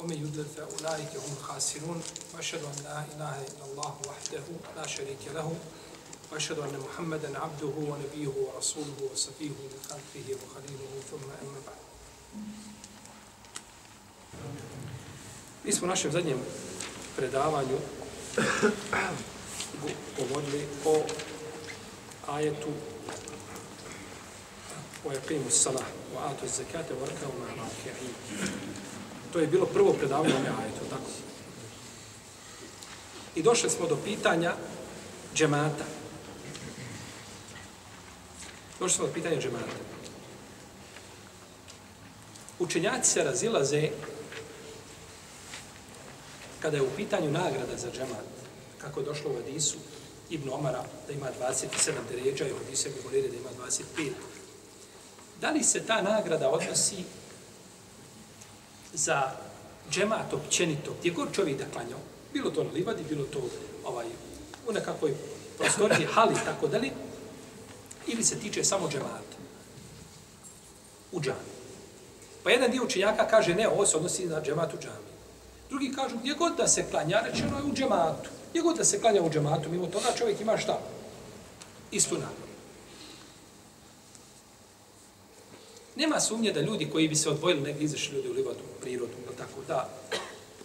ومن يضلل فأولئك هم الخاسرون وأشهد أن لا إله إلا الله وحده لا شريك له وأشهد أن محمدا عبده ونبيه ورسوله وصفيه من خلقه وخليله ثم أما بعد Mi smo našem zadnjem predavanju govorili o ajetu o jakimu salah, o atu zakate, o rakavu na. To je bilo prvo predavanje ome ajetu, tako? I došli smo do pitanja džemata. Došli smo do pitanja džemata. Učenjaci se razilaze kada je u pitanju nagrada za džemat, kako je došlo u Hadisu Ibn Omara, da ima 27 deređa i u Hadisu Ibn da ima 25. Da li se ta nagrada odnosi za džemat općenito, gdje god čovjek da klanjao, bilo to na livadi, bilo to ovaj, u nekakvoj prostoriji, hali, tako da li, ili se tiče samo džemata u džami. Pa jedan dio učenjaka kaže, ne, ovo se odnosi na džemat u džami. Drugi kažu, gdje god da se klanja, rečeno je u džematu. Gdje god da se klanja u džematu, mimo toga čovjek ima šta? Istu nagradu. Nema sumnje da ljudi koji bi se odvojili, negdje izašli ljudi u livadu, prirodu, ili tako, da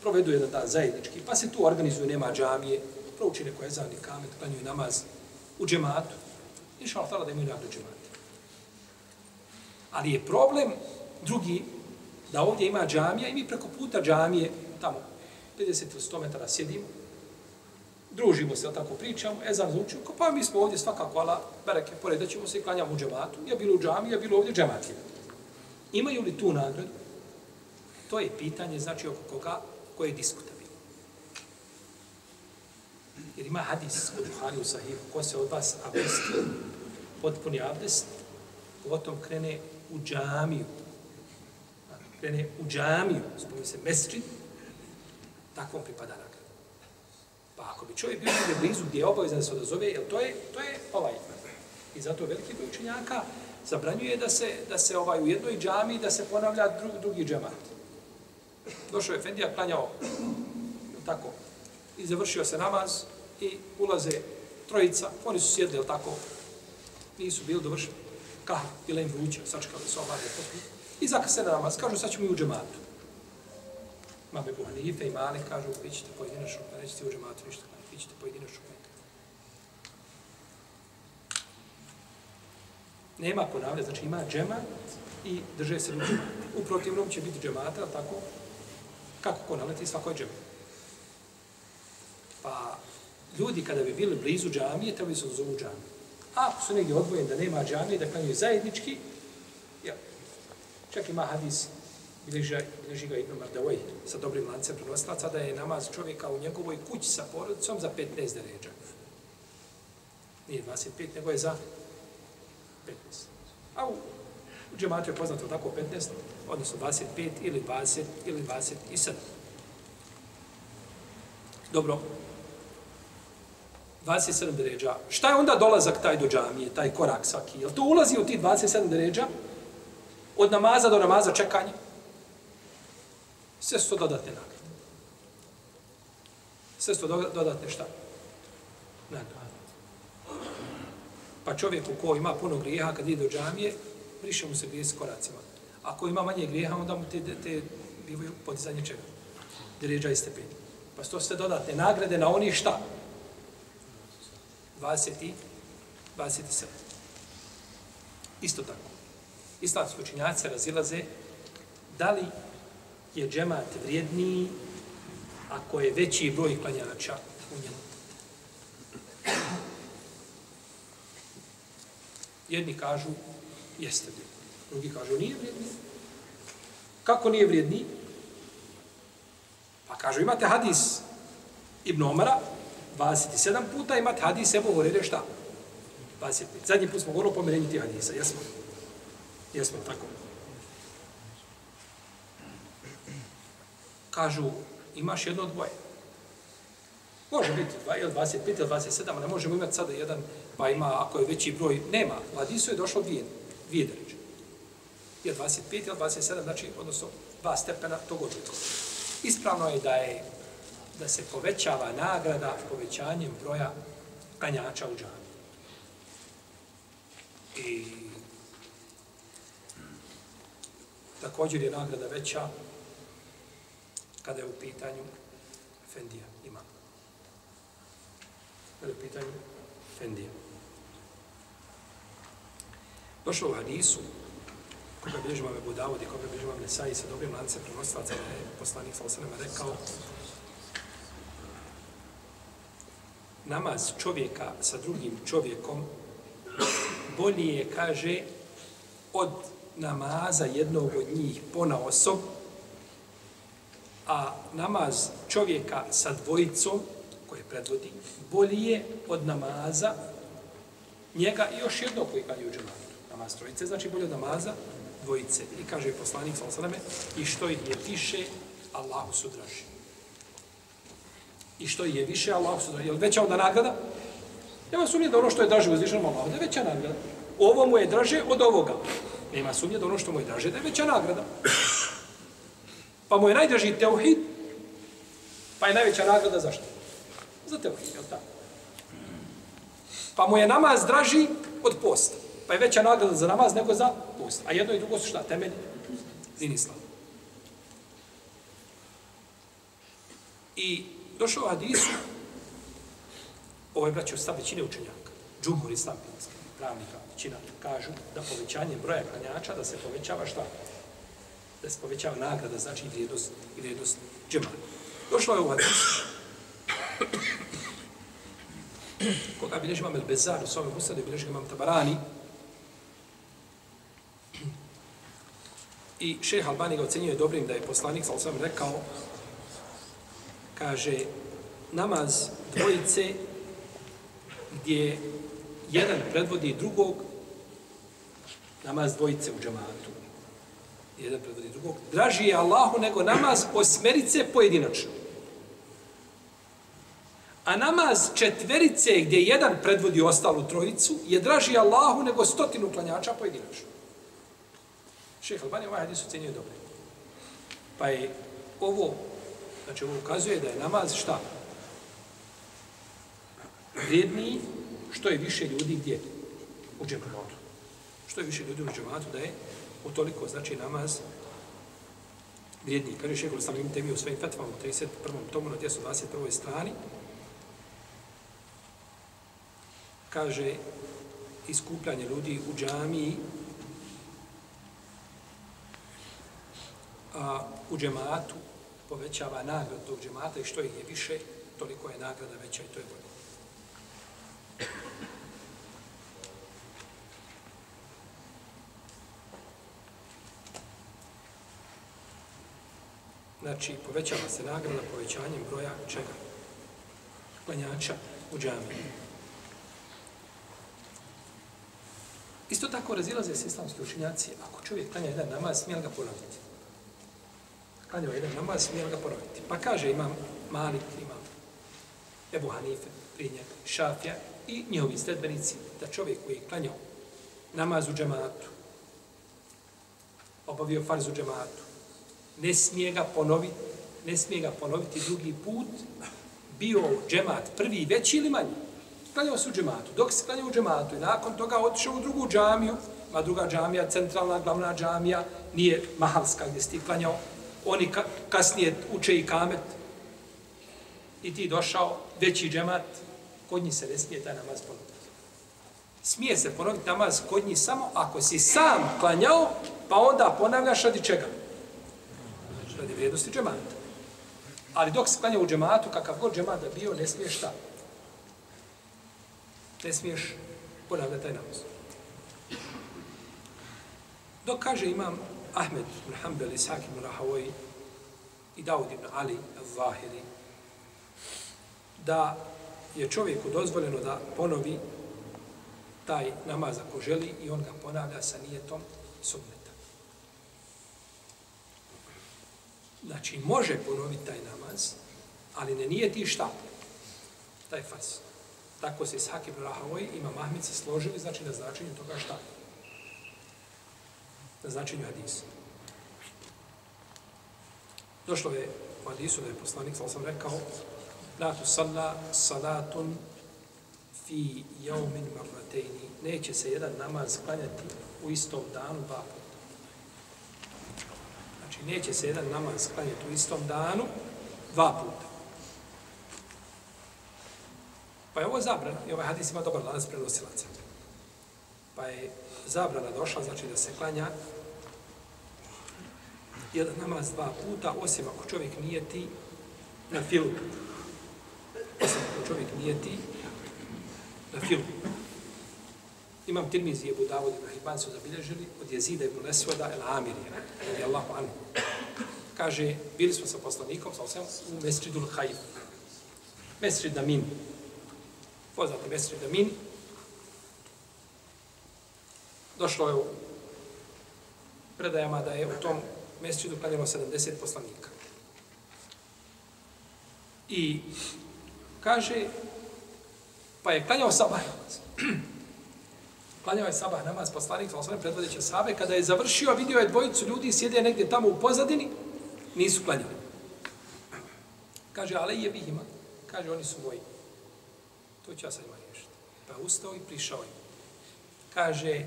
provedu jedan dan zajednički, pa se tu organizuju, nema džamije, prouči neko ezan i kamet, klanjuju namaz u džematu. Inša Allah da imaju nagradu džemata. Ali je problem drugi, da ovdje ima džamija i mi preko puta džamije, tamo, 50 ili 100 metara sjedimo, družimo se, tako pričamo, ezan zvuči, pa mi smo ovdje svakako, ala, bereke, pored ćemo se i klanjamo u džematu, ja bilo u džamiji, ja bilo ovdje džematije. Imaju li tu nagradu? To je pitanje, znači, oko koga, koje je diskutabilno. Jer ima hadis u Buhari u Sahihu, ko se od vas abdesti, potpuni abdest, potom krene u džamiju. Krene u džamiju, spomni se mesčin, takvom pripada nagrada. Pa ako bi čovjek bio negdje blizu gdje je obavezan da se odazove, jer to je, to je ovaj. I zato veliki broj učenjaka zabranjuje da se, da se ovaj u jednoj džami da se ponavlja dru, drugi džamat. Došao je Efendija, klanjao tako, i završio se namaz i ulaze trojica, oni su sjedli, jel tako, nisu bili dovršeni. Kaha, bila im vruća, sačekali su obavlje potpuno. I zakasne na namaz, kažu sad ćemo i u džematu. Mame Buhanife i Mali kažu, vi ćete pojedinačno, pa nećete u džematu ništa, vi ćete pojedinačno. Nema ponavlja, znači ima džemat i drže se u džematu. U protivnom će biti džemata, tako? Kako ko naleti, svako je džemat. Pa ljudi kada bi bili blizu džamije, trebali su da zovu džamije. A ako su negdje odvojeni da nema džamije, da klanjuju zajednički, ja, čak ima hadis, bilježi, bilježi ga Ibn Mardavoj sa dobrim lancem prenoslaca, da je namaz čovjeka u njegovoj kući sa porodicom za 15 deređa. Nije 25, nego je za 15. A u, u džematu je poznato tako 15, odnosno 25 ili 20 ili 27. Dobro. 27 deređa. Šta je onda dolazak taj do džamije, taj korak svaki? Jel to ulazi u ti 27 deređa? Od namaza do namaza čekanje? Sve su to dodatne nagrade. Sve su to dodatne šta? Nagrade. Pa čovjek u ko ima puno grijeha kad ide do džamije, briše mu se grijeh s koracima. Ako ima manje grijeha, onda mu te, te bivaju podizanje čega? Deređa i stepeni. Pa to sve dodatne nagrade na oni šta? 20 i 27. Isto tako. Islamski učinjaci razilaze da li je džemat vrijedniji ako je veći broj klanjača u njemu. Jedni kažu, jeste bilo. Drugi kažu, nije vrijedni. Kako nije vrijedni? Pa kažu, imate hadis Ibn Omara, 27 puta imate hadis Ebu Horere šta? 25. Zadnji put smo govorili o pomerenju tih hadisa, jesmo? Jesmo, tako. Kažu, imaš jedno od dvoje. Može biti dva, ili 25 ili 27, ne možemo imati sada jedan, pa ima, ako je veći broj, nema. U hadisu je došlo dvije, dvije deređe. Je 25 ili 27, znači, odnosno, dva stepena tog odlika. Ispravno je da je da se povećava nagrada povećanjem broja kanjača u džami. I također je nagrada veća kada je u pitanju Fendija ima. Kada je u pitanju Fendija. Došlo u hadisu koga bilježi vam Ebu Davud i koga bilježi vam Nesai sa dobrim lancem prenostvaca, da je poslanik sa osanama rekao namaz čovjeka sa drugim čovjekom bolji je, kaže, od namaza jednog od njih pona osob, a namaz čovjeka sa dvojicom, koje predvodi, bolji je od namaza njega i još jednog koji kad je u džematu. Namaz trojice znači bolje od namaza dvojice. I kaže poslanik sa osaname, i što ih je više, Allahu su draži. I što je više, Allahu su draži. Je li veća onda nagrada? Nema sumnje da ono što je draže uzvišenom Allahu, da je veća nagrada. Ovo mu je draže od ovoga. Nema sumnje da ono što mu je draže, da je veća nagrada. Pa mu je najdraži teuhid, pa je najveća nagrada zašto? Za teuhid, je li tako? Pa mu je namaz draži od posta. Pa je veća nagrada za namaz nego za post. A jedno i drugo su šta? Temelj din islam. I došao hadisu, ovo je braćo stav većine učenjaka, džumhur islam pinski, pravnika, većina, kažu da povećanje broja klanjača, da se povećava šta? Da se povećava nagrada, znači i vrijednost, i vrijednost džemala. Došlo je u hadisu, koga bilježi imam El Bezar u svome usadu, bilježi imam Tabarani, I šeha Albani ga ocenjuje dobrim da je poslanik, sa sam rekao, kaže, namaz dvojice gdje jedan predvodi drugog, namaz dvojice u džamatu, jedan predvodi drugog, draži je Allahu nego namaz osmerice pojedinačno. A namaz četverice gdje jedan predvodi ostalu trojicu je draži Allahu nego stotinu klanjača pojedinačno. Šeha Albani ovaj hadis ocenjuje dobro. Pa je ovo, znači ovo ukazuje da je namaz šta? Vrijedniji što je više ljudi gdje? U džematu. Što je više ljudi u džematu da je u toliko znači namaz vrijedniji. Kaže šeha Albani im temi u svojim fetvama u 31. tomu na 221. strani. Kaže iskupljanje ljudi u džamiji a, u džematu povećava nagradu tog džemata i što ih je više, toliko je nagrada veća i to je bolje. Znači, povećava se nagrada povećanjem broja čega? Klanjača u džamiji. Isto tako razilaze se islamski učinjaci. Ako čovjek klanja jedan namaz, smije ga ponoviti? Klanjao jedan namaz, smije ga ponoviti. Pa kaže imam Malik, imam Ebu Hanife, prije njega, Šafja i njihovi sledbenici, da čovjek koji je klanjao namaz u džematu, obavio farz u džematu, ne smije ga ponoviti, ne smije ga ponoviti drugi put, bio džemat prvi, veći ili manji. Klanjao se u džematu. Dok se klanjao u džematu i nakon toga otišao u drugu džamiju, ma druga džamija, centralna, glavna džamija, nije mahalska gdje si ti klanjao, oni ka, kasnije uče i kamet i ti došao veći džemat, kod njih se ne smije taj namaz ponoviti. Smije se ponoviti namaz kod njih samo ako si sam klanjao, pa onda ponavljaš radi čega? Radi vrijednosti džemata. Ali dok se klanja u džematu, kakav god džemat da bio, ne smiješ šta? Ne smiješ ponavljati taj namaz. Dok kaže imam Ahmed ibn Hanbel, Isak ibn Rahavoj i Daud ibn Ali al-Zahiri, da je čovjeku dozvoljeno da ponovi taj namaz ako želi i on ga ponavlja sa nijetom sunneta. Znači, može ponoviti taj namaz, ali ne nije ti šta? Taj fas. Tako se Ishak ibn Rahavoj ima mahmici složili, znači na značenju toga šta? Na značenju hadisa. Došlo je u hadisu da je poslanik, sam sam rekao, la tu salla salatun fi jaumin marratejni. Neće se jedan namaz klanjati u istom danu dva puta. Znači, neće se jedan namaz klanjati u istom danu dva puta. Pa je ovo zabrana, i ovaj hadis ima dobar lanac prenosilaca. Pa je zabrana došla, znači da se klanja jedan namaz dva puta, osim ako čovjek nije ti na filu. Osim ako čovjek nije ti na filu. Imam Tirmizi je Budavod i Mahiban su zabilježili od jezida ibn Lesvoda el Amirina, radi Allahu anhu. Kaže, bili smo sa poslanikom, sa osam, u Mesridul Hajim. Mesrid Amin. Poznati Mesrid Amin. Došlo je u predajama da je u tom mjesečidu klanjalo 70 poslanika. I kaže, pa je klanjao sabah namaz. klanjao je sabah namaz, poslanik, sa osvrame predvodeće sabe, kada je završio, vidio je dvojicu ljudi, sjede negdje tamo u pozadini, nisu klanjali. Kaže, ale je bih ima. Kaže, oni su moji. To ću ja sad ima riješiti. Pa ustao i prišao im. Kaže,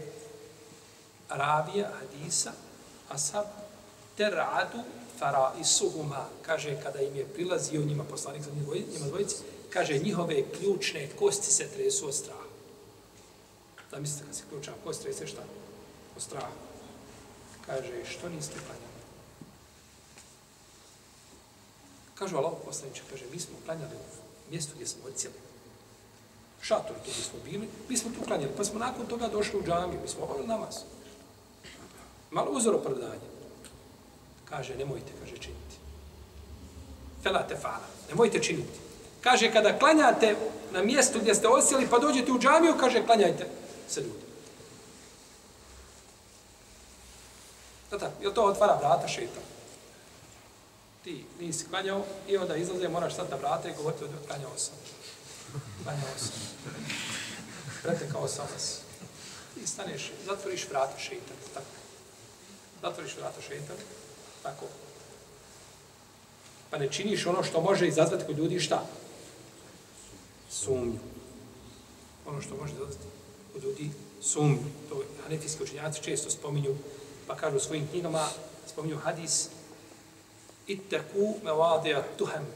Arabija, Hadisa, Asab, teradu fara isuhuma, kaže kada im je prilazio njima poslanik za njima dvojici, kaže njihove ključne kosti se tresu od straha. Da mislite kad se ključna kost trese šta? Od straha. Kaže, što niste klanjali? Kažu Allah poslaniče, kaže, mi smo klanjali u mjestu gdje smo odcijeli. Šator tu smo bili, mi smo tu klanjali, pa smo nakon toga došli u džamiju, mi smo obavili namaz. Malo uzor opravdanje. Kaže, nemojte, kaže, činiti. Fela te fala, nemojte činiti. Kaže, kada klanjate na mjestu gdje ste osjeli, pa dođete u džamiju, kaže, klanjajte se ljudi. Da tako, je to otvara vrata šeita? Ti nisi klanjao i onda izlaze, moraš sad na vrata i govoriti, klanjao sam. Klanjao sam. Pretekao sam vas. Ti staneš, zatvoriš vrata šeita. Tako. Zatvoriš vrata šeita. Tako. Pa ne činiš ono što može izazvati kod ljudi šta? Sumnju. Ono što može izazvati kod ljudi sumnju. To hanefijski učenjaci često spominju, pa kažu u svojim knjigama, spominju hadis Ittaku me vadeja tuhem.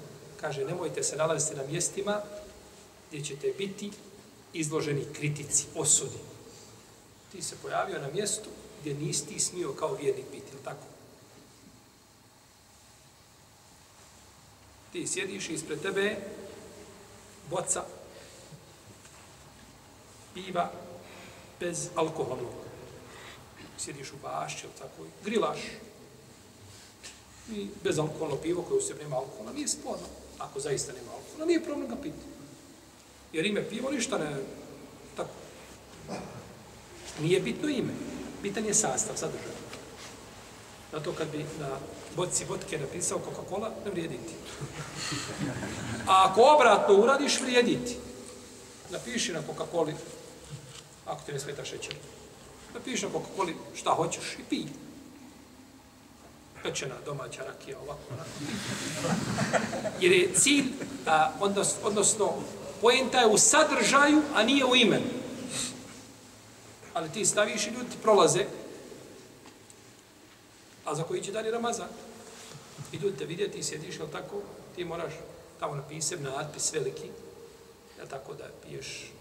Kaže, nemojte se nalaziti na mjestima gdje ćete biti izloženi kritici, osudi. Ti se pojavio na mjestu gdje nisi ti smio kao vjernik biti, ili tako? Ti sjediš ispred tebe boca piva bez alkoholnog. Sjediš u bašći, tako, grilaš i bez alkoholno pivo koje u sebi nema alkohola, nije sporno. Ako zaista nema alkohola, nije problem ga piti. Jer ime pivo ništa ne... Tako. Nije bitno ime. Bitan je sastav, sadržaj. Zato kad bi na boci vodke napisao Coca-Cola, ne vrijediti. A ako obratno uradiš, vrijediti. Napiši na Coca-Coli, ako ti ne smeta šećer. Napiši na Coca-Coli šta hoćeš i pij. Pečena domaća rakija, ovako. Jer je cilj, a, odnos, odnosno, pojenta je u sadržaju, a nije u imenu. Ali ti staviš i ljudi prolaze, A za koji će dani Ramazan? I ljudi te vidjeti i sjediš, jel tako? Ti moraš tamo napisati natpis veliki, jel tako da piješ.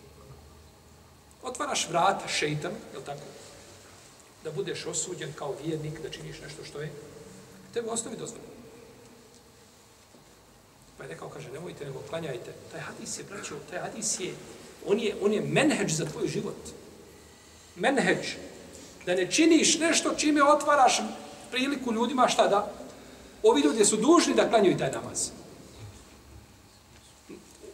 Otvaraš vrata šeitan, jel tako? Da budeš osuđen kao vjernik, da činiš nešto što je. Tebe osnovi dozvoljeno. Pa je rekao, kaže, nemojte, nego klanjajte. Taj hadis je, braćo, taj hadis je, on je, on je menheđ za tvoj život. Menheđ. Da ne činiš nešto čime otvaraš priliku ljudima šta da? Ovi ljudi su dužni da klanjuju taj namaz.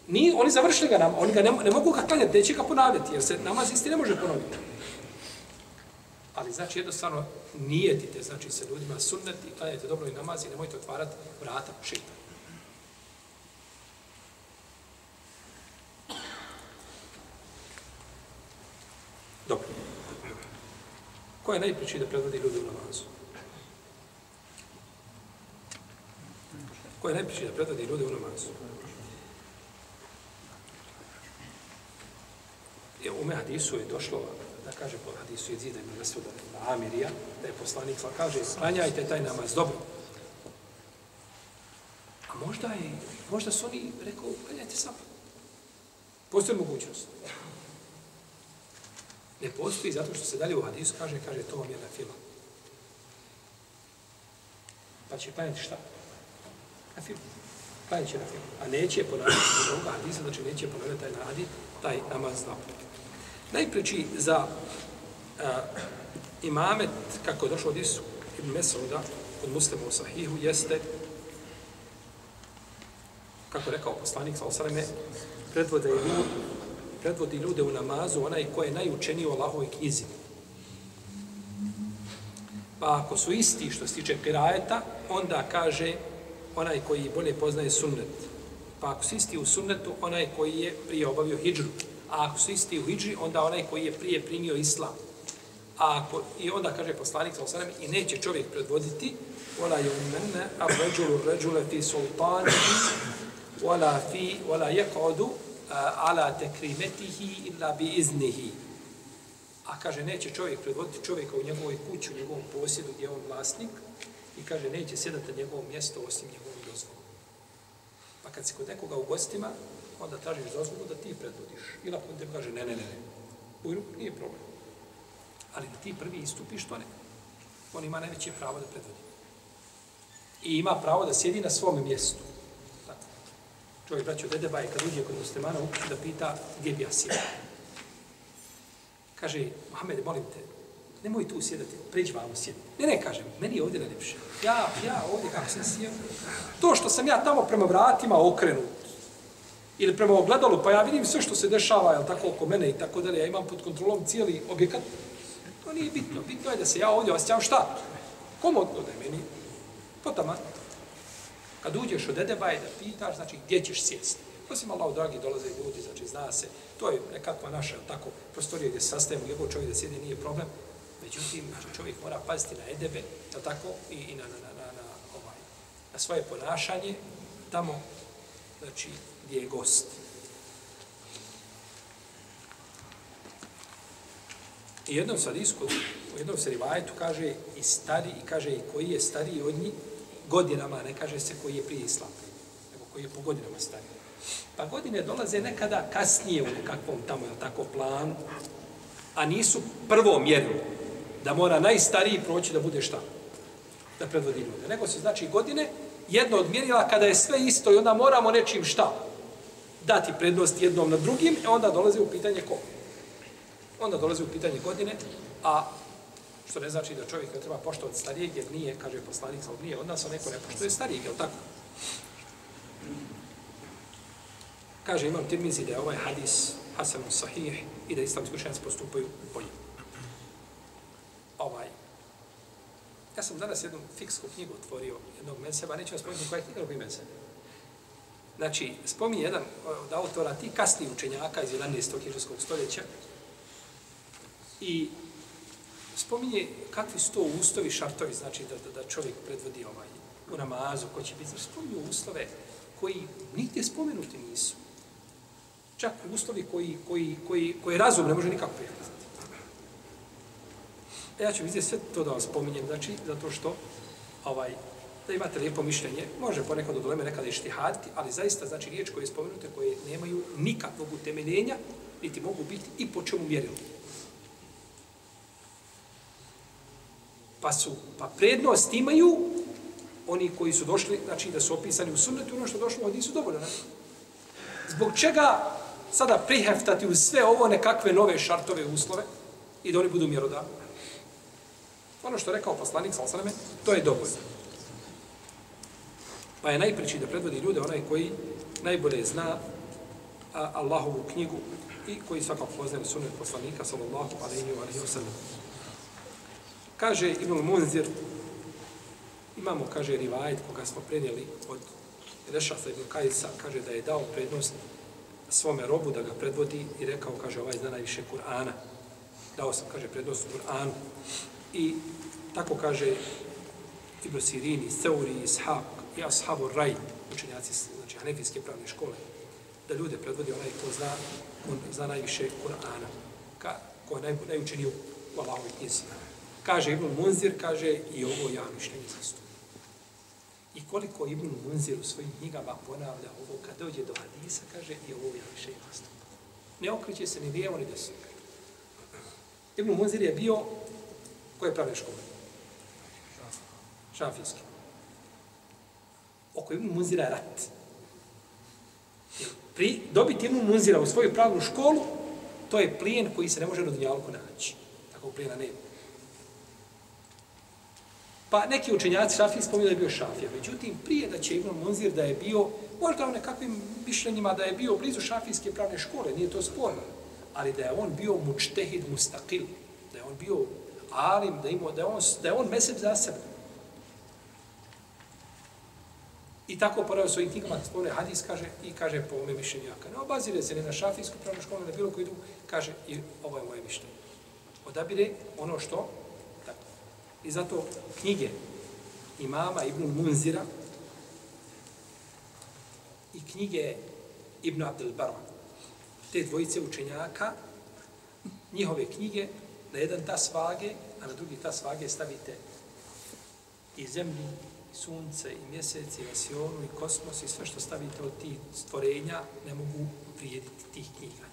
Ni, oni završili ga nam, oni ga ne, ne mogu ga klanjati, neće ga ponavljati, jer se namaz isti ne može ponoviti. Ali znači jednostavno nijetite, znači se ljudima sunneti, klanjajte dobro i namaz i nemojte otvarati vrata šeitan. Dobro. Ko je najpričiji da predvodi ljudi u namazu? Ko je najpričiji da predvodi ljudi u namazu? Je, u me hadisu je došlo, da kaže po hadisu je zida ima nesuda Amirija, da je poslanik sva kaže, klanjajte taj namaz, dobro. A možda je, možda su oni rekao, klanjajte sam. Postoji mogućnost. Ne postoji zato što se dalje u hadisu kaže, kaže, to vam je na fila. Pa će klanjati šta? Na filu. Klanjat će na filu. A neće ponavljati od ovoga hadisa, znači neće ponavljati taj nadi, taj namaz napad. Najpreći za a, imamet, kako je došlo od Isu ibn Mesauda, od muslima u sahihu, jeste, kako je rekao poslanik, sa osaleme, predvode je predvodi ljude u namazu, onaj ko je najučeniji u Allahovoj knjizi. Pa ako su isti što se tiče kirajeta, onda kaže onaj koji bolje poznaje sunnet. Pa ako su isti u sunnetu, onaj koji je prije obavio hijđru. A ako su isti u hijđri, onda onaj koji je prije primio islam. A ako, I onda kaže poslanik sa osanem, i neće čovjek predvoditi, وَلَا yumenne ar-rajulu ar-rajula وَلَا, wala fi wala yaq'udu Eh, ala tekrimetihi illa bi iznihi. A kaže, neće čovjek predvoditi čovjeka u njegovoj kući, u njegovom posjedu gdje je on vlasnik, i kaže, neće sjedati na njegovom mjestu osim njegovom dozvolom. Pa kad si kod nekoga u gostima, onda tražiš dozvolu da ti predvodiš. Ili ako te kaže, ne, ne, ne, ne. Ujru, nije problem. Ali da ti prvi istupiš, to ne. On ima najveće pravo da predvodi. I ima pravo da sjedi na svom mjestu. Čovjek, braćo, dede baj, kad uđe kod muslimana, uči da pita gdje bi ja sjedio. Kaže, Mohamed, molim te, nemoj tu sjedati, priđi vamo sjedi. Ne, ne, kažem, meni je ovdje najljepše. Ja, ja ovdje kako sam sjeo. To što sam ja tamo prema vratima okrenut, ili prema ogledalu, pa ja vidim sve što se dešava, jel tako, oko mene i tako dalje, ja imam pod kontrolom cijeli objekat, to nije bitno. Bitno je da se ja ovdje osjećam šta? Komodno da je meni. Potama. Kad uđeš od Edebaje da pitaš, znači gdje ćeš sjesti? Osim Allah, dragi, dolaze ljudi, znači zna se, to je nekakva naša tako prostorija gdje se gdje čovjek da sjedi, nije problem. Međutim, znači, čovjek mora paziti na Edebe, je tako, i, i na, na, na, na, na, ovaj, na svoje ponašanje, tamo, znači, gdje je gost. I jednom sadisku, u jednom se rivajetu kaže i stari, i kaže i koji je stariji od njih, godinama, ne kaže se koji je prije islam, nego koji je po godinama stariji. Pa godine dolaze nekada kasnije u nekakvom tamo, je tako, planu, a nisu prvo mjerilo da mora najstariji proći da bude šta? Da predvodi ljude. Nego se znači godine, jedno od mjerila kada je sve isto i onda moramo nečim šta? Dati prednost jednom na drugim, e onda dolazi u pitanje ko? Onda dolazi u pitanje godine, a što ne znači da čovjek ne treba poštovati starijeg, jer nije, kaže poslanik, ali nije od nas, a neko ne poštuje starijeg, jel tako? Kaže, imam tirmizi da je ovaj hadis Hasanu sahih i da islamski učenjaci postupaju po. Ovaj. Ja sam danas jednu fiksku knjigu otvorio jednog menseba, neću vam spomenuti koja je knjiga drugi menseb. Znači, spominje jedan od autora, ti kasni učenjaka iz 11. hiđarskog stoljeća i spominje kakvi su to ustovi, šartovi, znači da, da, da čovjek predvodi ovaj, u namazu, ko će biti, znači spominju uslove koji nigdje spomenuti nisu. Čak uslovi koji, koji, koji, koji razum ne može nikako prihvatiti. E, ja ću vidjeti sve to da vam spominjem, znači, zato što ovaj, da imate lijepo mišljenje, može ponekad od uleme nekada ištihaditi, ali zaista, znači, riječ koje je spomenute, koje nemaju nikakvog utemeljenja, niti mogu biti i po čemu mjerilo. Pa su, pa prednost imaju oni koji su došli, znači da su opisani u sunnetu, ono što došlo od nisu dovoljno. Ne? Zbog čega sada priheftati u sve ovo nekakve nove šartove uslove i da oni budu mjerodavni? Ono što je rekao poslanik, sal to je dovoljno. Pa je najpreći da predvodi ljude onaj koji najbolje zna Allahovu knjigu i koji svakako poznaje sunet poslanika, sallallahu wa alaihi wa sallam. Kaže Ibn Munzir, imamo, kaže, rivajet koga smo prenijeli od Rešasa ibn Kajsa, kaže da je dao prednost svome robu da ga predvodi i rekao, kaže, ovaj zna najviše Kur'ana. Dao sam, kaže, prednost Kur'anu. I tako kaže Ibn Sirini, Seuri, Ishaq i Ashabu Raj, učenjaci, znači, Hanefijske pravne škole, da ljude predvodi onaj ko zna, ko zna najviše Kur'ana, ka, ko je naj, najučeniji u Allahovi knjizi. Kaže Ibn Munzir, kaže i ovo ja mišljenje zastup. I koliko Ibn Munzir u svojim knjigama ponavlja ovo, kad dođe do hadisa, kaže i ovo ja mišljenje zastup. Ne okreće se ni lijevo ni desno. Ibn Munzir je bio koje prave škole? Šafijski. Oko Ibn Munzira je rat. Pri, dobiti Ibn Munzira u svoju pravnu školu, to je plijen koji se ne može na dunjalku naći. Tako plijena nema. Pa neki učenjaci Šafij spominju da je bio Šafija. Međutim, prije da će Ibn Munzir da je bio, možda u nekakvim mišljenjima da je bio blizu Šafijske pravne škole, nije to sporno. Ali da je on bio mučtehid mustakil, da je on bio alim, da, imao, da, je on, da je on mesec za sebe. I tako poravio svojim knjigama, kad spomene hadis, kaže, i kaže po ome mišljenju, jaka. ne obazire se ne na šafijsku pravnu školu, ne bilo koju drugu, kaže, i ovo je moje mišljenje. Odabire ono što. I zato knjige imama Ibn Munzira i knjige Ibn Abdel Barra, te dvojice učenjaka, njihove knjige, na jedan ta svage, a na drugi ta svage stavite i zemlju, i sunce, i mjesec, i vasionu, i kosmos, i sve što stavite od tih stvorenja, ne mogu prijediti tih knjiga.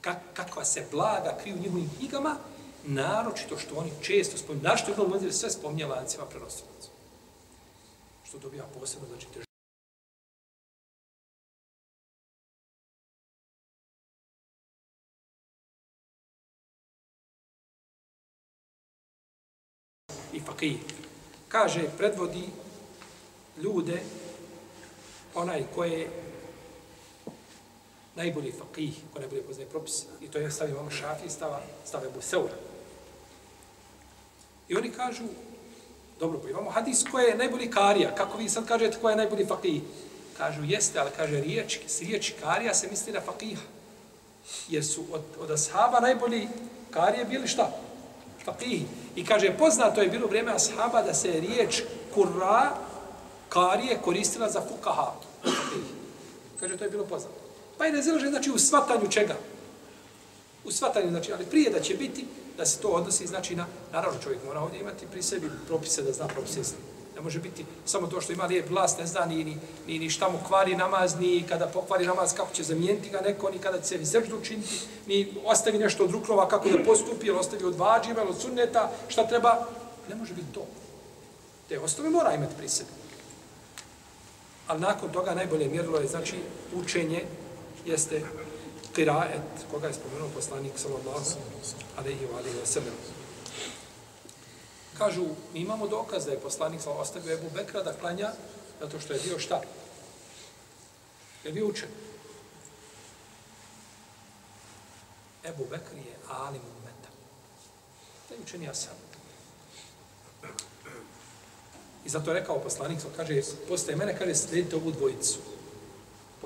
Kak, kakva se blaga kriju u njihovim knjigama, naročito što oni često spominju, našto je Ibn sve spominje lancima prenosilaca. Što dobija posebno, znači, tež i faqih. Kaže, predvodi ljude onaj ko je najbolji faqih, ko najbolje poznaje propis. I to je stavio imamo šafi, stava, stave bu seura. I oni kažu, dobro, pa imamo hadis ko je najbolji karija. Kako vi sad kažete ko je najbolji fakih. Kažu, jeste, ali kaže riječ, s riječ karija se misli na faqiha. Jer su od, od ashaba najbolji karije bili šta? Fakihi. I kaže, poznato je bilo vrijeme ashaba da se riječ kurra, karije, koristila za fukaha. Kaže, to je bilo poznato. Pa je razilažen, znači, u svatanju čega? U svatanju, znači, ali prije da će biti, da se to odnosi, znači, na, naravno čovjek mora ovdje imati pri sebi propise, da zna propise. Ne može biti samo to što ima lijep glas, ne zna ni, ni, ni, ni šta mu kvari namaz, ni kada pokvari namaz, kako će zamijeniti ga neko, ni kada će se srđu učiniti, ni ostavi nešto od ruklova, kako da postupi, ili ostavi od vađima, ili od sunneta, šta treba. Ne može biti to. Te osnove mora imati pri sebi. Ali nakon toga najbolje mjerilo je, znači, učenje jeste kiraet, koga je spomenuo poslanik, sallallahu alaihi wa alaihi wa sallam. Kažu, mi imamo dokaz da je poslanik sallallahu ostavio Ebu Bekra da klanja zato što je bio šta? Je bio učen. Ebu Bekr je alim umeta. To je učenija sam. I zato je rekao poslanik, kaže, postaje mene, kaže, slijedite ovu dvojicu.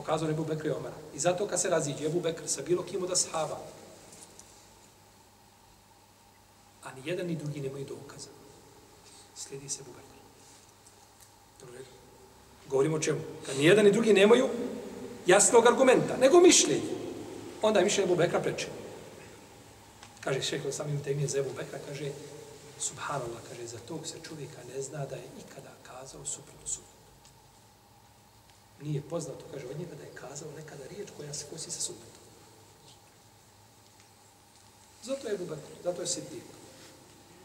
Pokazao Ebu Bekr i Omara. I zato kad se raziđe Ebu Bekr sa bilo kim od ashaba, a ni jedan ni drugi nemaju dokaza slijedi se Ebu Bekr. Govorimo o čemu? Kad ni jedan ni drugi nemaju jasnog argumenta, nego mišljenje. Onda je mišljenje Ebu Bekra preče. Kaže šeho samim temije za Ebu Bekra, kaže Subhanallah, kaže, za tog se čovjeka ne zna da je ikada kazao suprotno suprotno. Nije poznato, kaže, od njega da je kazao nekada riječ koja se kosi sa sunnetom. Zato je Ebu zato je Siddiq.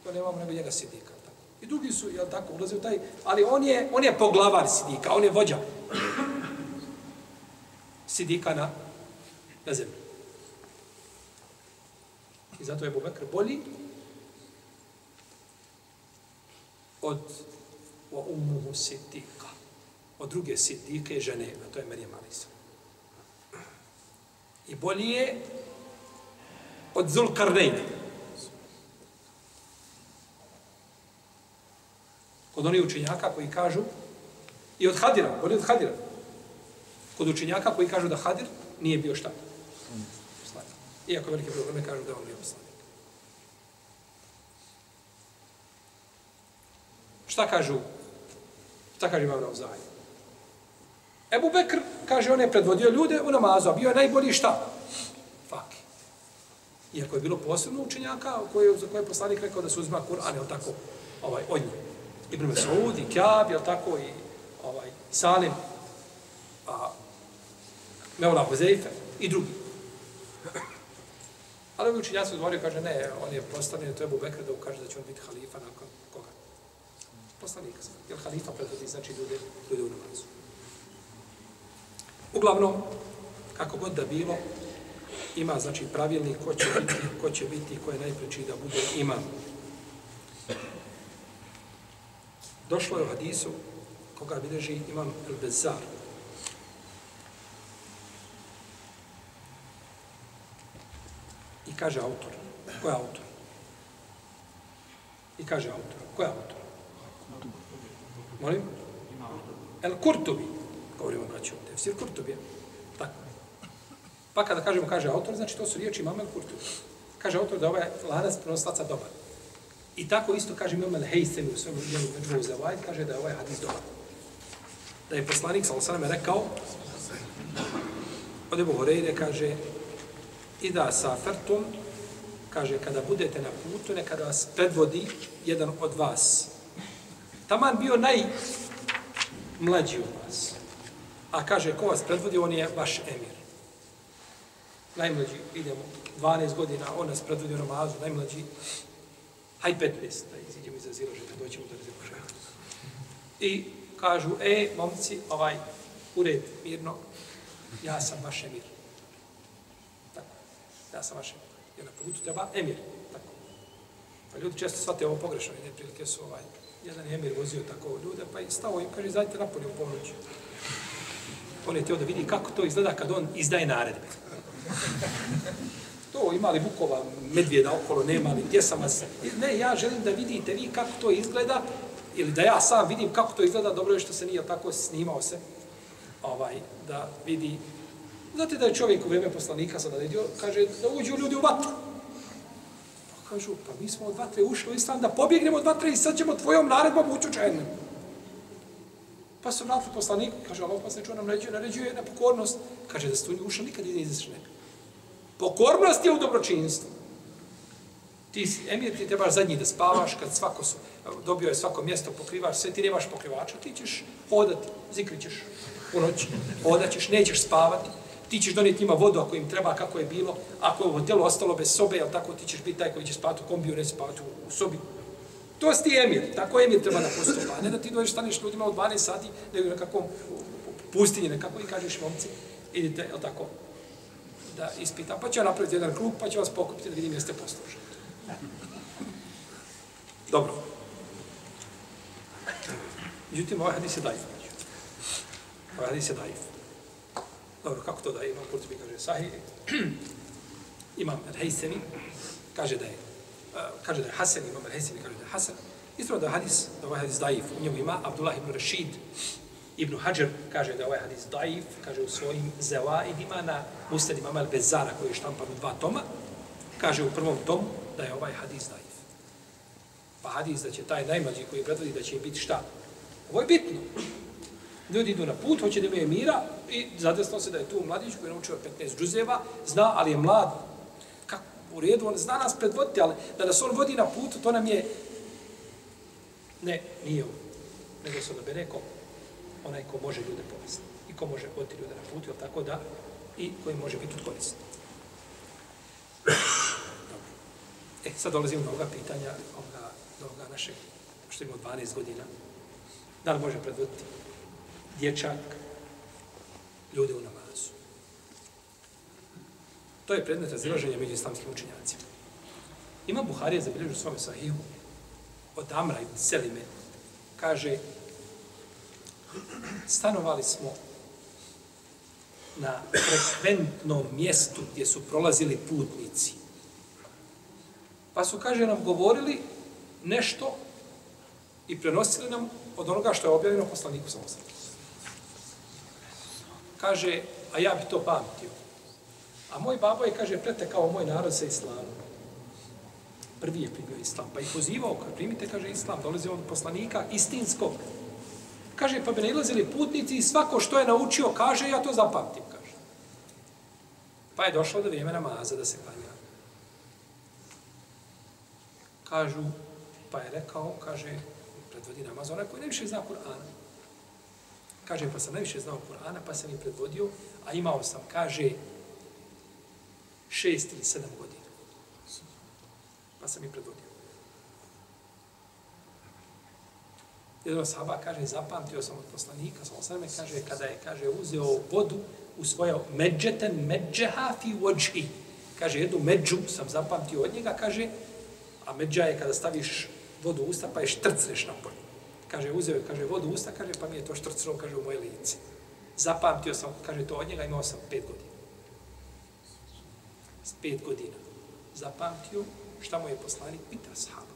To nemamo nego njega Siddika. I drugi su, jel tako, ulaze u taj, ali on je, on je poglavar sidika, on je vođa sidika na, na zemlji. I zato je Bubekr bolji od wa umuhu sidika od druge sidike žene, a to je Marijem Alisa. I bolji je od Zulkarnejna. Kod onih učenjaka koji kažu, i od Hadira, bolji od Hadira. Kod učenjaka koji kažu da Hadir nije bio šta? Iako velike probleme kažu da on bio poslanik. Šta kažu? Šta kaže Imam Ravzaj? Ebu Bekr, kaže, on je predvodio ljude u namazu, a bio je najbolji šta? Faki. Iako je bilo posebno učenjaka koje, za koje je poslanik rekao da se uzma Kur'an, jel tako, ovaj, od njih. Ibn Mesud, i Kjab, jel tako, i ovaj, Salim, a, Meula Huzeife i drugi. Ali ovi učinjaci odgovorio, kaže, ne, on je postavljen, to je Ebu Bekr da ukaže da će on biti halifa nakon koga? Poslanika. Jer halifa predvodi, znači, ljude, ljude u namazu. Uglavnom, kako god da bilo, ima, znači, pravilnik ko će biti, ko će biti, ko je najpreći da bude imam. Došlo je u hadisu, koga bilježi imam El-Bezar, I kaže autor. Ko je autor? I kaže autor. Ko je autor? Molim? El Kurtubi. Govorimo braću. Tefsir Kurtubija. Tako. Pa kada kažemo kaže autor, znači to su riječi imam El Kurtubija. Kaže autor da ovaj lanac prenoslaca dobar. I tako isto kaže imam El Heysemi u svojom djelu Međuvu Zavajt, kaže da je ovaj hadis dobar. Da je poslanik, sal sam rekao, od Ebu Horeire kaže, i da safertum, kaže, kada budete na putu, nekada vas predvodi jedan od vas. Taman bio najmlađi od vas. A kaže, ko vas predvodi, on je vaš emir. Najmlađi, idemo, 12 godina, on nas predvodi u namazu, najmlađi, haj 15, da iziđemo iz azila, da doćemo da razimo I kažu, e, momci, ovaj, ured, mirno, ja sam vaš emir Tako, ja sam vaš emir. Jer na putu treba emir. Tako. Pa ljudi često shvate ovo pogrešno. Jedne prilike su ovaj, jedan emir vozio tako ljude, pa i stao im, kaže, zajte napolje u ponoću. On je teo da vidi kako to izgleda kad on izdaje naredbe. To imali bukova, medvjeda okolo, nema li, gdje sam vas... Ne, ja želim da vidite vi kako to izgleda, ili da ja sam vidim kako to izgleda, dobro je što se nije tako snimao se, ovaj, da vidi Znate da je čovjek u vrijeme poslanika sada naredio, kaže da uđu ljudi u vatru. Pa kažu, pa mi smo od vatre ušli u islam da pobjegnemo od vatre i sad ćemo tvojom naredbom ući u čajenem. Pa su vratili poslaniku, kaže, Allah pa on nam naređuje, naređuje na pokornost. Kaže, da ste uša nikad ne izaš neka. Pokornost je u dobročinstvu. Ti, emir, ti trebaš zadnji da spavaš, kad svako su, dobio je svako mjesto, pokrivaš sve, ti nemaš pokrivača, ti ćeš hodati, zikrit ćeš u noć, hodat ćeš, nećeš spavati, ti ćeš donijeti njima vodu ako im treba, kako je bilo, ako je u hotelu ostalo bez sobe, jel tako, ti ćeš biti taj koji će spavati u kombiju, neće spavati u, u sobi. To si ti emir, tako emir treba da postupa, ne da ti dođeš, staneš ljudima u 12 sati, nego na kakvom pustinji, nekako i kažeš momci, idite, je tako, da ispitam, pa će napraviti jedan krug, pa će vas pokupiti da vidim jeste poslušali. Dobro. Međutim, ovaj hadis je daif. Ovaj hadis je daif. Dobro, kako to da je imam Kurtubi kaže sahih? imam Al-Haysemi kaže da je kaže da je Hasan, imam Al-Haysemi kaže da je Hasan. Isto da je hadis, da ovaj hadis daif, u njemu ima Abdullah ibn Rashid Ibn Hajar kaže da je ovaj hadis daif, kaže u svojim zevaidima na Mustad imam Al-Bezara koji je štampan u dva toma, kaže u prvom tomu da je ovaj hadis daif. Pa hadis da će taj najmlađi koji predvodi da će biti šta? Ovo je bitno. Ljudi idu na put, hoće da imaju mira i zadesno se da je tu mladić koji je naučio 15 džuzeva, zna, ali je mlad. U redu, on zna nas predvoditi, ali da nas on vodi na put, to nam je... Ne, nije on. Nego se odabere ko? Onaj ko može ljude povesti. I ko može voditi ljude na put, ili tako da, i koji može biti korisni. E, sad dolazimo do ovoga pitanja, ovoga, do ovoga našeg, što imamo 12 godina. Da li može predvoditi dječak, ljude u namaz? To je predmet razilaženja među islamskim učinjacima. Ima Buharija zabilježu svome sahihu od Amra i Selime, kaže stanovali smo na frekventnom mjestu gdje su prolazili putnici. Pa su, kaže, nam govorili nešto i prenosili nam od onoga što je objavljeno poslaniku sa. Kaže, a ja bi to pamtio. A moj babo je, kaže, pretekao moj narod sa islamom. Prvi je primio islam, pa i pozivao, kad primite, kaže, islam, dolazi od poslanika istinskog. Kaže, pa bi nailazili putnici i svako što je naučio, kaže, ja to zapamtim, kaže. Pa je došlo do vrijeme namaza da se klanja. Kažu, pa je rekao, kaže, predvodi namaz, onaj koji najviše zna Kur'an. Kaže, pa sam najviše znao Kur'ana, pa sam i predvodio, a imao sam, kaže, šest ili sedam godina. Pa sam i predvodio. Jedan sahaba kaže, zapamtio sam od poslanika, sam osrme, kaže, kada je, kaže, uzeo vodu u svoje međeten, međeha fi vođi. Kaže, jednu među sam zapamtio od njega, kaže, a međa je kada staviš vodu u usta, pa je štrcneš na polju. Kaže, uzeo je, kaže, vodu u usta, kaže, pa mi je to štrcno, kaže, u moje lice. Zapamtio sam, kaže, to od njega, imao sam pet godina. S pet godina. Zapamtio šta mu je poslanik, pita sahaba.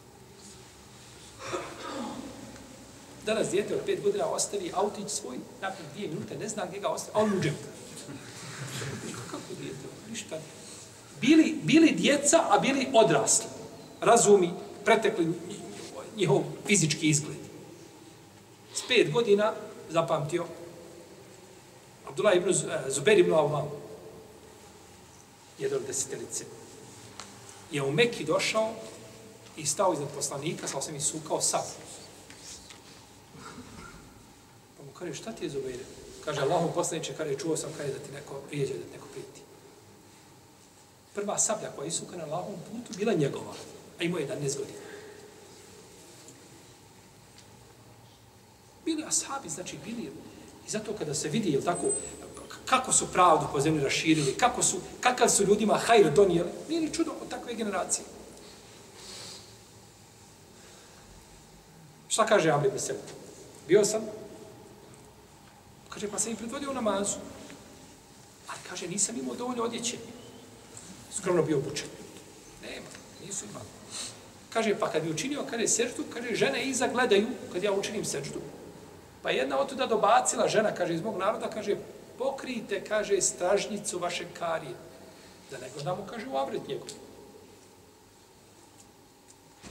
Danas djete od pet godina ostavi autić svoj, nakon dvije minute, ne zna gdje ga ostavi, a on u. Kako djete? Ništa. Bili, bili djeca, a bili odrasli. Razumi, pretekli njihov fizički izgled. S pet godina zapamtio Abdullah ibn eh, Zubair ibn Awam, jedan od desetelice, je u Mekki došao i stao iznad poslanika, sa osam i sukao sad. Pa mu kaže, šta ti je Zubair? Kaže, Allahu poslaniče, kaže, čuo sam kaže da ti neko prijeđe, da ti neko prijeti. Prva sablja koja je isukana na Allahom putu bila njegova, a imao je 11 godina. Bili ashabi, znači bili, i zato kada se vidi, jel tako, kako su pravdu po zemlji raširili, kako su, kakav su ljudima hajr donijeli, nije ni čudo od takve generacije. Šta kaže Amri Besel? Bio sam, kaže, pa sam i predvodio namazu, ali kaže, nisam imao dovoljno odjeće. Skromno bio obučen. Nema, nisu imali. Kaže, pa kad bi učinio, kaže, seždu, kaže, žene iza gledaju, kad ja učinim seždu, Pa jedna od tuda dobacila žena, kaže, iz mog naroda, kaže, pokrijte, kaže, stražnicu vaše karije. Da ne gledamo, kaže, u avret njegov.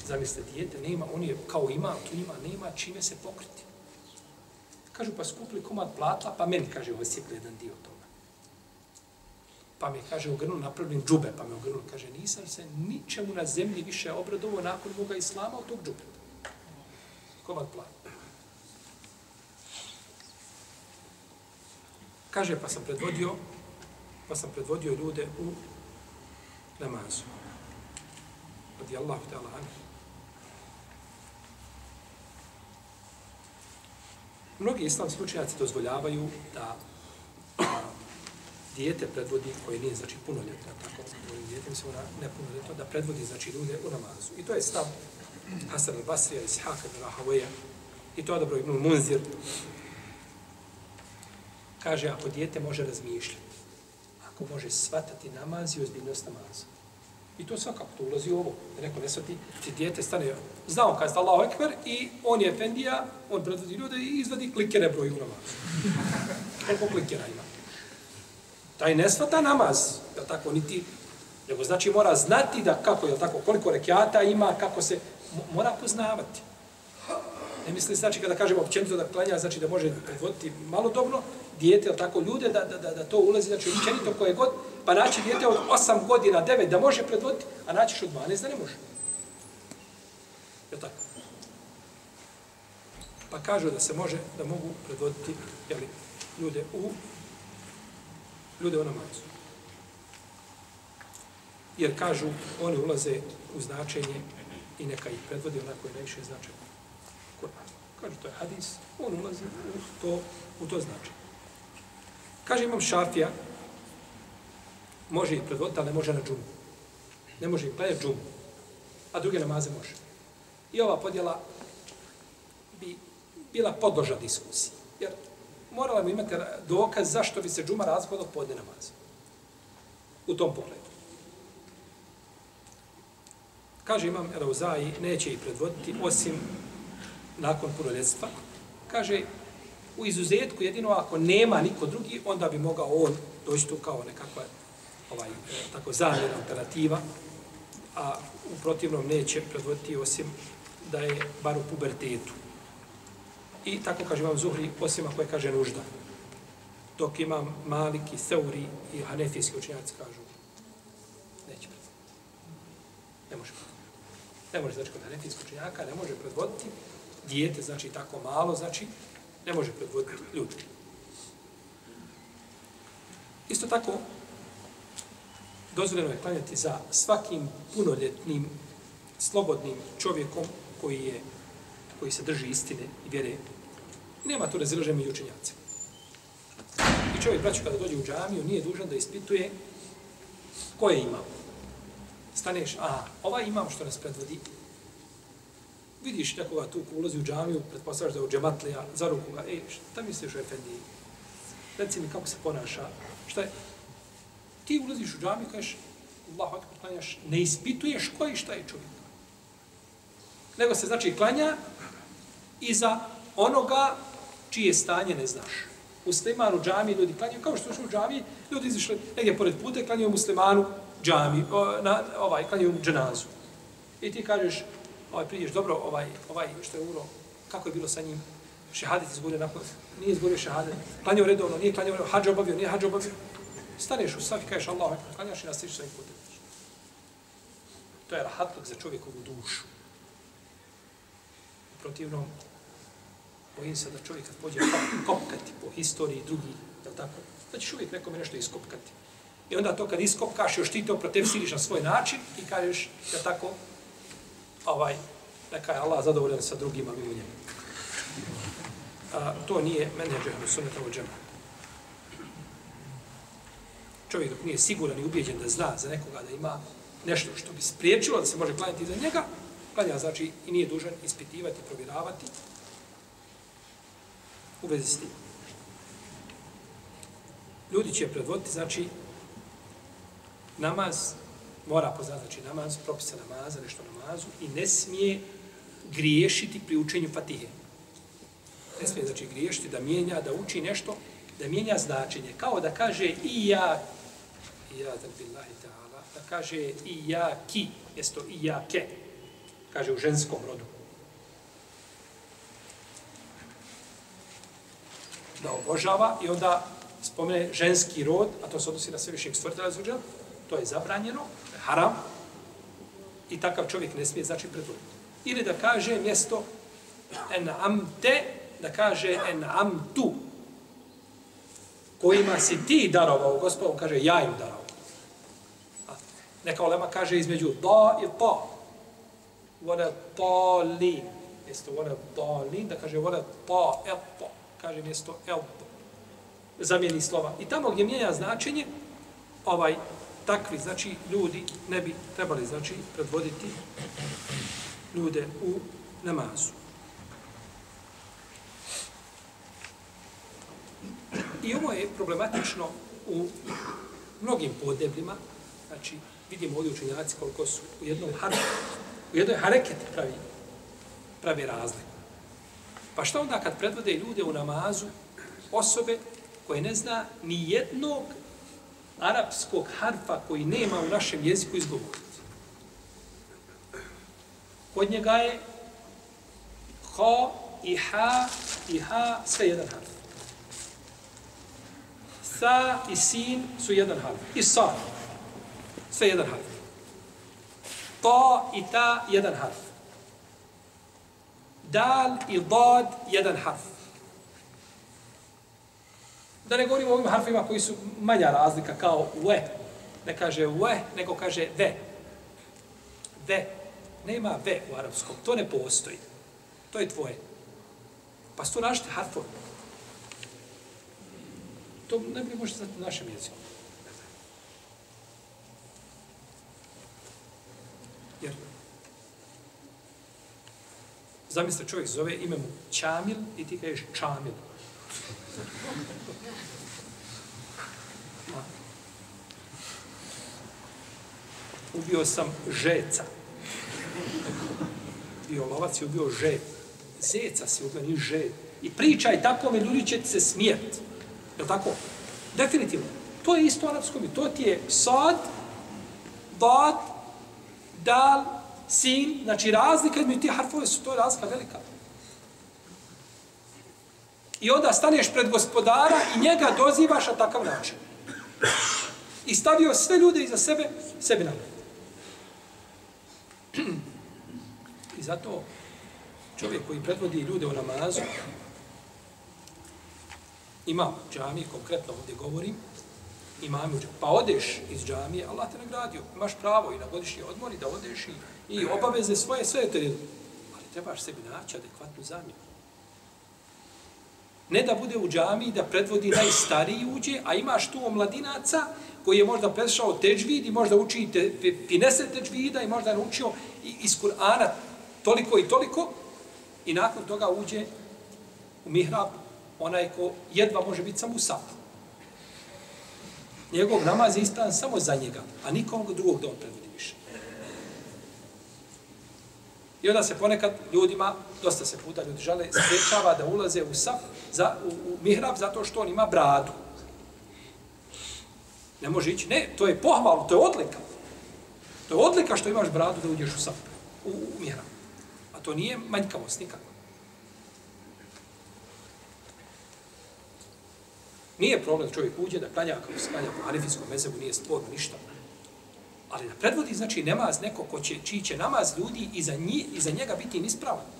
Zamislite, dijete nema, on je kao ima, tu ima, nema čime se pokriti. Kažu, pa skupili komad platla, pa meni, kaže, osjekli jedan dio toga. Pa mi, kaže, ugrnuli napravljen džube, pa mi ugrnuli, kaže, nisam se ničemu na zemlji više obradovo nakon moga islama od tog džube. Komad platla. Kaže, pa sam predvodio, pa sam predvodio ljude u namazu. Radi Allahu ta'ala anhu. Mnogi islamski učenjaci dozvoljavaju da dijete predvodi koje nije znači punoljetno, tako dijete mislim ona nepunoljetno, da predvodi znači ljude u namazu. I to je stav Hasan al-Basrija, Ishaq ibn Rahawaja, i to je dobro ibn Munzir, kaže ako dijete može razmišljati, ako može svatati namaz i ozbiljnost namaza. I to svakako, to ulazi u ovo. Da neko ne svati, ti dijete stane, zna on kada je Allahu Ekber i on je Efendija, on predvodi ljude i izvadi klikere broju u namazu. Koliko klikera ima? Taj ne svata namaz, da tako, niti, nego znači mora znati da kako je tako, koliko rekiata ima, kako se, mora poznavati. Ne misli znači kada kažemo općenito da klanja, znači da može predvoditi malo dobro, dijete, tako, ljude, da, da, da, da to ulazi, znači općenito koje god, pa naći dijete od 8 godina, 9 da može predvoditi, a naćiš od 12 da ne može. Je tako? Pa kažu da se može, da mogu predvoditi jeli, ljude u ljude u namazu. Jer kažu, oni ulaze u značenje i neka ih predvodi onako je najviše značenje. Kaže, Kažu, to je hadis, on ulazi u to, u to znači. Kaže imam šafija, može ih predvoditi, ali ne može na džumu. Ne može ih gledati džumu. A druge namaze može. I ova podjela bi bila podloža diskusiji. Jer morala bi imati dokaz zašto bi se džuma razhodila podne namaza. U tom pogledu. Kaže imam Elauzaji, neće ih predvoditi osim nakon punoljetstva. Kaže, u izuzetku jedino ako nema niko drugi, onda bi mogao on doći tu kao nekakva ovaj, e, tako zamjena alternativa, a u protivnom neće predvoditi osim da je bar u pubertetu. I tako kaže vam Zuhri, osim ako je kaže nužda. Dok imam Maliki, Seuri i Hanefijski učenjaci kažu, neće predvoditi. Ne može predvoditi. Ne može, znači, kod Hanefijskog učenjaka ne može predvoditi dijete, znači tako malo, znači ne može predvoditi ljudi. Isto tako, dozvoljeno je klanjati za svakim punoljetnim, slobodnim čovjekom koji je koji se drži istine i vjere. Nema tu razilaženja među učenjacima. I čovjek, braću, kada dođe u džamiju, nije dužan da ispituje ko je imam. Staneš, a, ovaj imam što nas predvodi, vidiš nekoga tu ko ulazi u džamiju, pretpostavljaš da je u džematlija, za ruku ga, ej, šta misliš o Efendiji? Reci mi kako se ponaša, šta je? Ti ulaziš u džamiju, kažeš, Allahu akbar, klanjaš, ne ispituješ koji šta je čovjek. Nego se znači klanja iza onoga čije stanje ne znaš. Musliman u džami ljudi klanjaju, kao što su u džami, ljudi izišli negdje pored puta klanjaju muslimanu džami, o, na, ovaj, klanjaju dženazu. I ti kažeš, ovaj priješ dobro, ovaj, ovaj što je umro, kako je bilo sa njim, šehadet izgovorio nakon, nije izgovorio šehadet, klanjao redovno, nije klanjao, hađa obavio, nije hađa obavio. Staneš u safi, kažeš Allah, klanjaš i nastaviš svojim putem. To je rahatluk za čovjekovu dušu. U protivnom, bojim se da čovjek kad pođe kopkati po historiji drugi, je tako? Da ćeš uvijek nekome nešto iskopkati. I onda to kad iskopkaš, još ti to protefsiriš na svoj način i kažeš, je tako, ovaj, neka je Allah zadovoljan sa drugima mimo njega. A, to nije menedžer na sunneta od džema. Čovjek dok nije siguran i ubijeđen da zna za nekoga da ima nešto što bi spriječilo da se može klanjati za njega, klanja znači i nije dužan ispitivati, provjeravati u vezi s tim. Ljudi će predvoditi, znači, namaz mora poznati znači namaz, propisa namaza, nešto namazu i ne smije griješiti pri učenju fatihe. Ne smije znači griješiti da mijenja, da uči nešto, da mijenja značenje. Kao da kaže i ja, i ja da billahi ta'ala, da kaže i ja ki, jesto i ja ke, kaže u ženskom rodu. Da obožava i onda spomene ženski rod, a to se odnosi na sve višeg stvrtela zvuđa, to je zabranjeno, haram i takav čovjek ne smije znači predvoditi. Ili da kaže mjesto en amte, da kaže en amtu, kojima si ti darovao, gospod, kaže ja im darovao. A, neka olema kaže između da i ta. Vole ta li. Mjesto vole ta li, da kaže vole ta eto. Kaže mjesto el. Zamijeni slova. I tamo gdje mijenja značenje, ovaj, takvi, znači, ljudi ne bi trebali, znači, predvoditi ljude u namazu. I ovo je problematično u mnogim podnebljima, znači, vidimo ovdje učenjaci koliko su u jednom hareketu, u jednoj hareketi pravi, pravi razliku. Pa šta onda kad predvode ljude u namazu, osobe koje ne zna ni jednog arapskog harfa koji nema u našem jeziku izgovoriti. Kod njega je ha i ha i ha sve jedan harf. Sa i sin su jedan harf. I sa. Sve jedan harf. Ta i ta jedan harf. Dal i dad jedan harf. Da ne govorimo o ovim harfima koji su manja razlika, kao we. Ne kaže we, nego kaže ve. Ve. Nema ve u arapskom. To ne postoji. To je tvoje. Pa su to našte harfovi. To ne bi možete znati na našem jeziku. Jer zamislite čovjek zove ime mu Čamil i ti kažeš Čamil. Ubio sam žeca. Bio lovac i ubio žet. Zeca si ubio, ni žet. I pričaj tako, me ljudi će ti se smijet. Je li tako? Definitivno. To je isto arapskom. To ti je sad, dad, dal, sin. Znači razlika između ti harfove su to je razlika velika. I onda staneš pred gospodara i njega dozivaš na takav način. I stavio sve ljude iza sebe, sebi na I zato čovjek koji predvodi ljude u namazu, imam džamije, konkretno ovdje govorim, imam u Pa odeš iz džamije, Allah te nagradio. Imaš pravo i na godišnji odmor i da odeš i, i obaveze svoje, sve te Ali trebaš sebi naći adekvatnu zamjenu. Ne da bude u džamiji, da predvodi najstariji uđe, a imaš tu omladinaca koji je možda prešao teđvid i možda uči te, finese teđvida i možda je naučio iz Kur'ana toliko i toliko i nakon toga uđe u mihrab onaj ko jedva može biti samo u sapu. Njegov namaz je ispravan samo za njega, a nikom drugog da on predvodi više. I onda se ponekad ljudima, dosta se puta ljudi žale, sprečava da ulaze u saf, za, u, u mihrab, zato što on ima bradu. Ne može ići. Ne, to je pohvalno, to je odlika. To je odlika što imaš bradu da uđeš u sap, u, u mjera. A to nije manjkavost nikako. Nije problem da čovjek uđe da klanja kao se klanja po hanefijskom mezebu, nije sporno ništa. Ali da predvodi, znači, namaz neko ko će, čiji će namaz ljudi i za, nji, i za njega biti nispravan.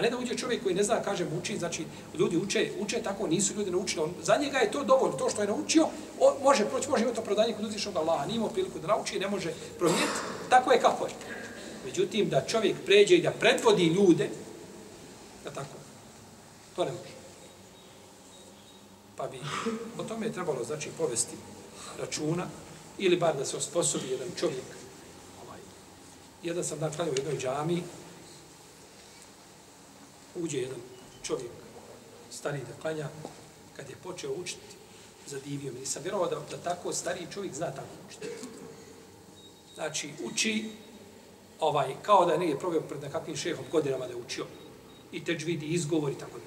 A ne da uđe čovjek koji ne zna, kaže uči, znači, ljudi uče, uče tako, nisu ljudi naučili. On, za njega je to dovoljno, to što je naučio, on može proći, može imati opravdanje kod uzvišnog Allaha, nije imao priliku da nauči, ne može promijeniti, tako je kako je. Međutim, da čovjek pređe i da predvodi ljude, da tako, to ne može. Pa bi o tome trebalo, znači, povesti računa, ili bar da se osposobi jedan čovjek. Ovaj. Jedan sam dakle, u jednoj džamiji, uđe jedan čovjek, stari da klanja, kad je počeo učiti, zadivio me. Nisam vjerovao da, da tako stariji čovjek zna tako učiti. Znači, uči, ovaj, kao da nije probio pred nekakvim šehom godinama da je učio. I teč vidi izgovor i tako da.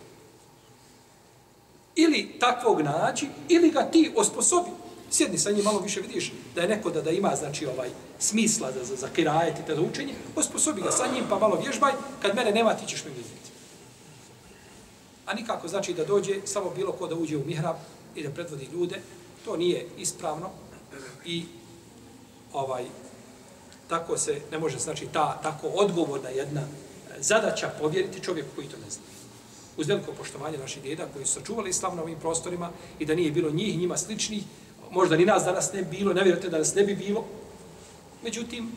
Ili takvog nađi, ili ga ti osposobi sjedni sa njim malo više vidiš da je neko da, da ima znači ovaj smisla za, za, za kirajet i za učenje, osposobi ga sa njim pa malo vježbaj, kad mene nema ti ćeš me vidjeti. A nikako znači da dođe samo bilo ko da uđe u mihrab i da predvodi ljude, to nije ispravno i ovaj tako se ne može znači ta tako odgovorna jedna e, zadaća povjeriti čovjeku koji to ne zna. Uz veliko poštovanje naših djeda koji su sačuvali islam na ovim prostorima i da nije bilo njih, njima sličnih, možda ni nas danas ne bilo, ne vjerujete da nas ne bi bilo. Međutim,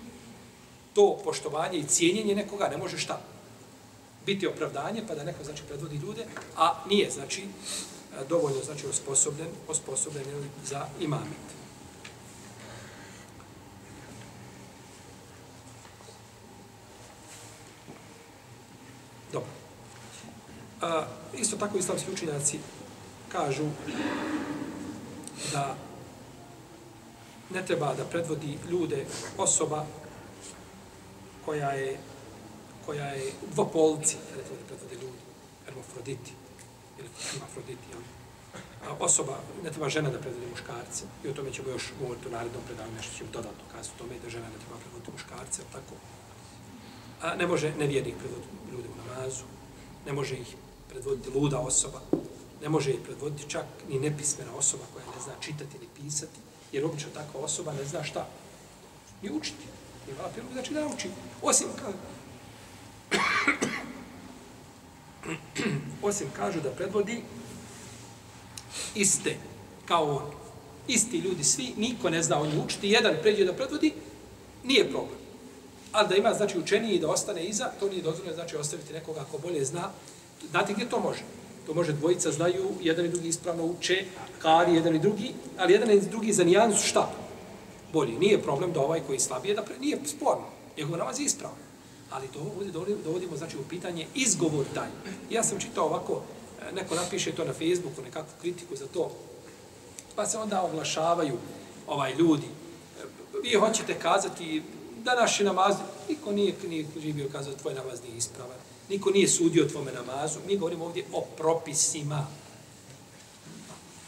to poštovanje i cijenjenje nekoga ne može šta? Biti opravdanje, pa da neko znači predvodi ljude, a nije znači e, dovoljno znači osposobljen, osposobljen za imamet. Dobro. A, isto tako islamski učinjaci kažu da ne treba da predvodi ljude osoba koja je koja je u dvopolici, ne treba ljudi, hermofroditi, ili hermafroditi, jel? A osoba, ne treba žena da predvodi muškarce, i o tome ćemo još govoriti u narednom predavanju, nešto ćemo dodatno kazati o tome, da žena ne treba predvoditi muškarce, tako. A ne može nevjernik predvoditi ljude u namazu, ne može ih predvoditi luda osoba, ne može ih predvoditi čak ni nepismena osoba koja ne zna čitati ni pisati, Jer obično takva osoba ne zna šta. Ni učiti. Ni vala znači da uči. Osim ka... Osim kažu da predvodi iste kao on. Isti ljudi, svi, niko ne zna o njih učiti. Jedan pređe da predvodi, nije problem. Ali da ima, znači, učeniji da ostane iza, to nije dozvoljeno, znači, ostaviti nekoga ko bolje zna. Znate gdje to može? To može dvojica znaju, jedan i drugi ispravno uče, kari jedan i drugi, ali jedan i drugi za nijansu šta? Bolji. Nije problem da ovaj koji slabije, da pre, nije sporno. Njegov namaz je ispravno. Ali to ovdje dovodimo, znači, u pitanje izgovor taj. Ja sam čitao ovako e, neko napiše to na Facebooku, nekakvu kritiku za to, pa se onda oglašavaju ovaj ljudi. E, vi hoćete kazati da naši namaz, niko nije, nije živio kazati tvoj namaz nije ispravan, niko nije sudio tvome namazu, mi govorimo ovdje o propisima.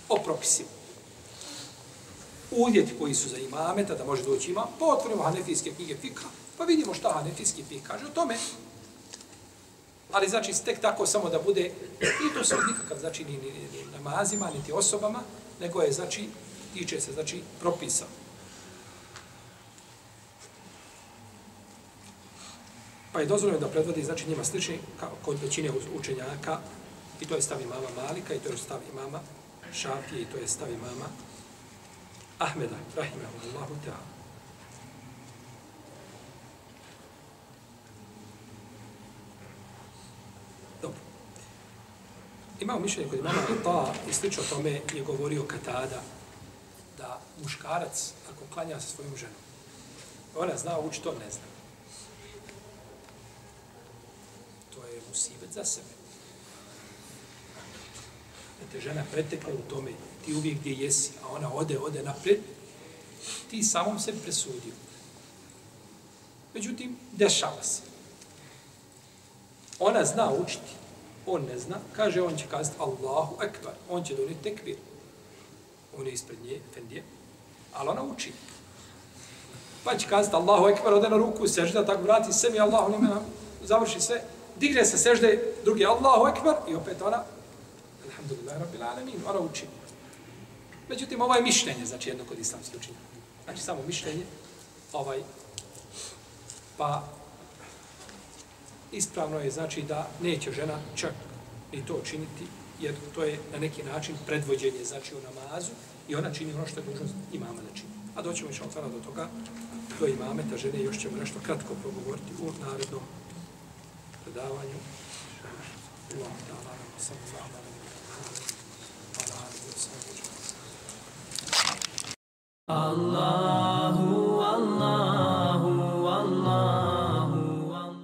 O propisima. Uvjeti koji su za imameta, da može doći imam, pa otvorimo hanefijske knjige fika, pa vidimo šta hanefijski fik kaže o tome. Ali znači tek tako samo da bude, i to su nikakav znači ni, ni, ni namazima, niti osobama, nego je znači, tiče se znači propisa. Pa je dozvoljeno da predvodi, znači njima slični kao kod većine učenjaka, i to je stavi mama Malika, i to je stavi mama Šafije, i to je stavi mama Ahmeda, rahimahullahu ta'ala. Dobro. Imao mišljenje kod imama ta i slično tome je govorio Katada da muškarac, ako klanja sa svojom ženom, ona zna uči, to ne zna. To je musibet za sebe. Da te žena pretekla u tome, ti uvijek gdje jesi, a ona ode, ode napred, ti samom se presudio. Međutim, dešava se. Ona zna učiti, on ne zna, kaže, on će kazati Allahu ekbar, on će donijeti tekbir. On je ispred nje, Efendije, ali ona uči. Pa će kazati Allahu ekbar, ode na ruku, sežda, tako vrati se mi Allahu nima, završi sve, digne se sežde, drugi Allahu ekbar, i opet ona, Alhamdulillah, Rabbil Alamin, ona uči. Međutim, ovo je mišljenje, znači jedno kod islamske učenja. Znači samo mišljenje, ovaj, pa ispravno je znači da neće žena čak ni to činiti, jer to je na neki način predvođenje znači u namazu i ona čini ono što je dužnost imama da čini. A doćemo još otvara do toga, do imameta žene, još ćemo nešto kratko progovoriti u narednom predavanju. Allah, da, da, da, da, da, Allah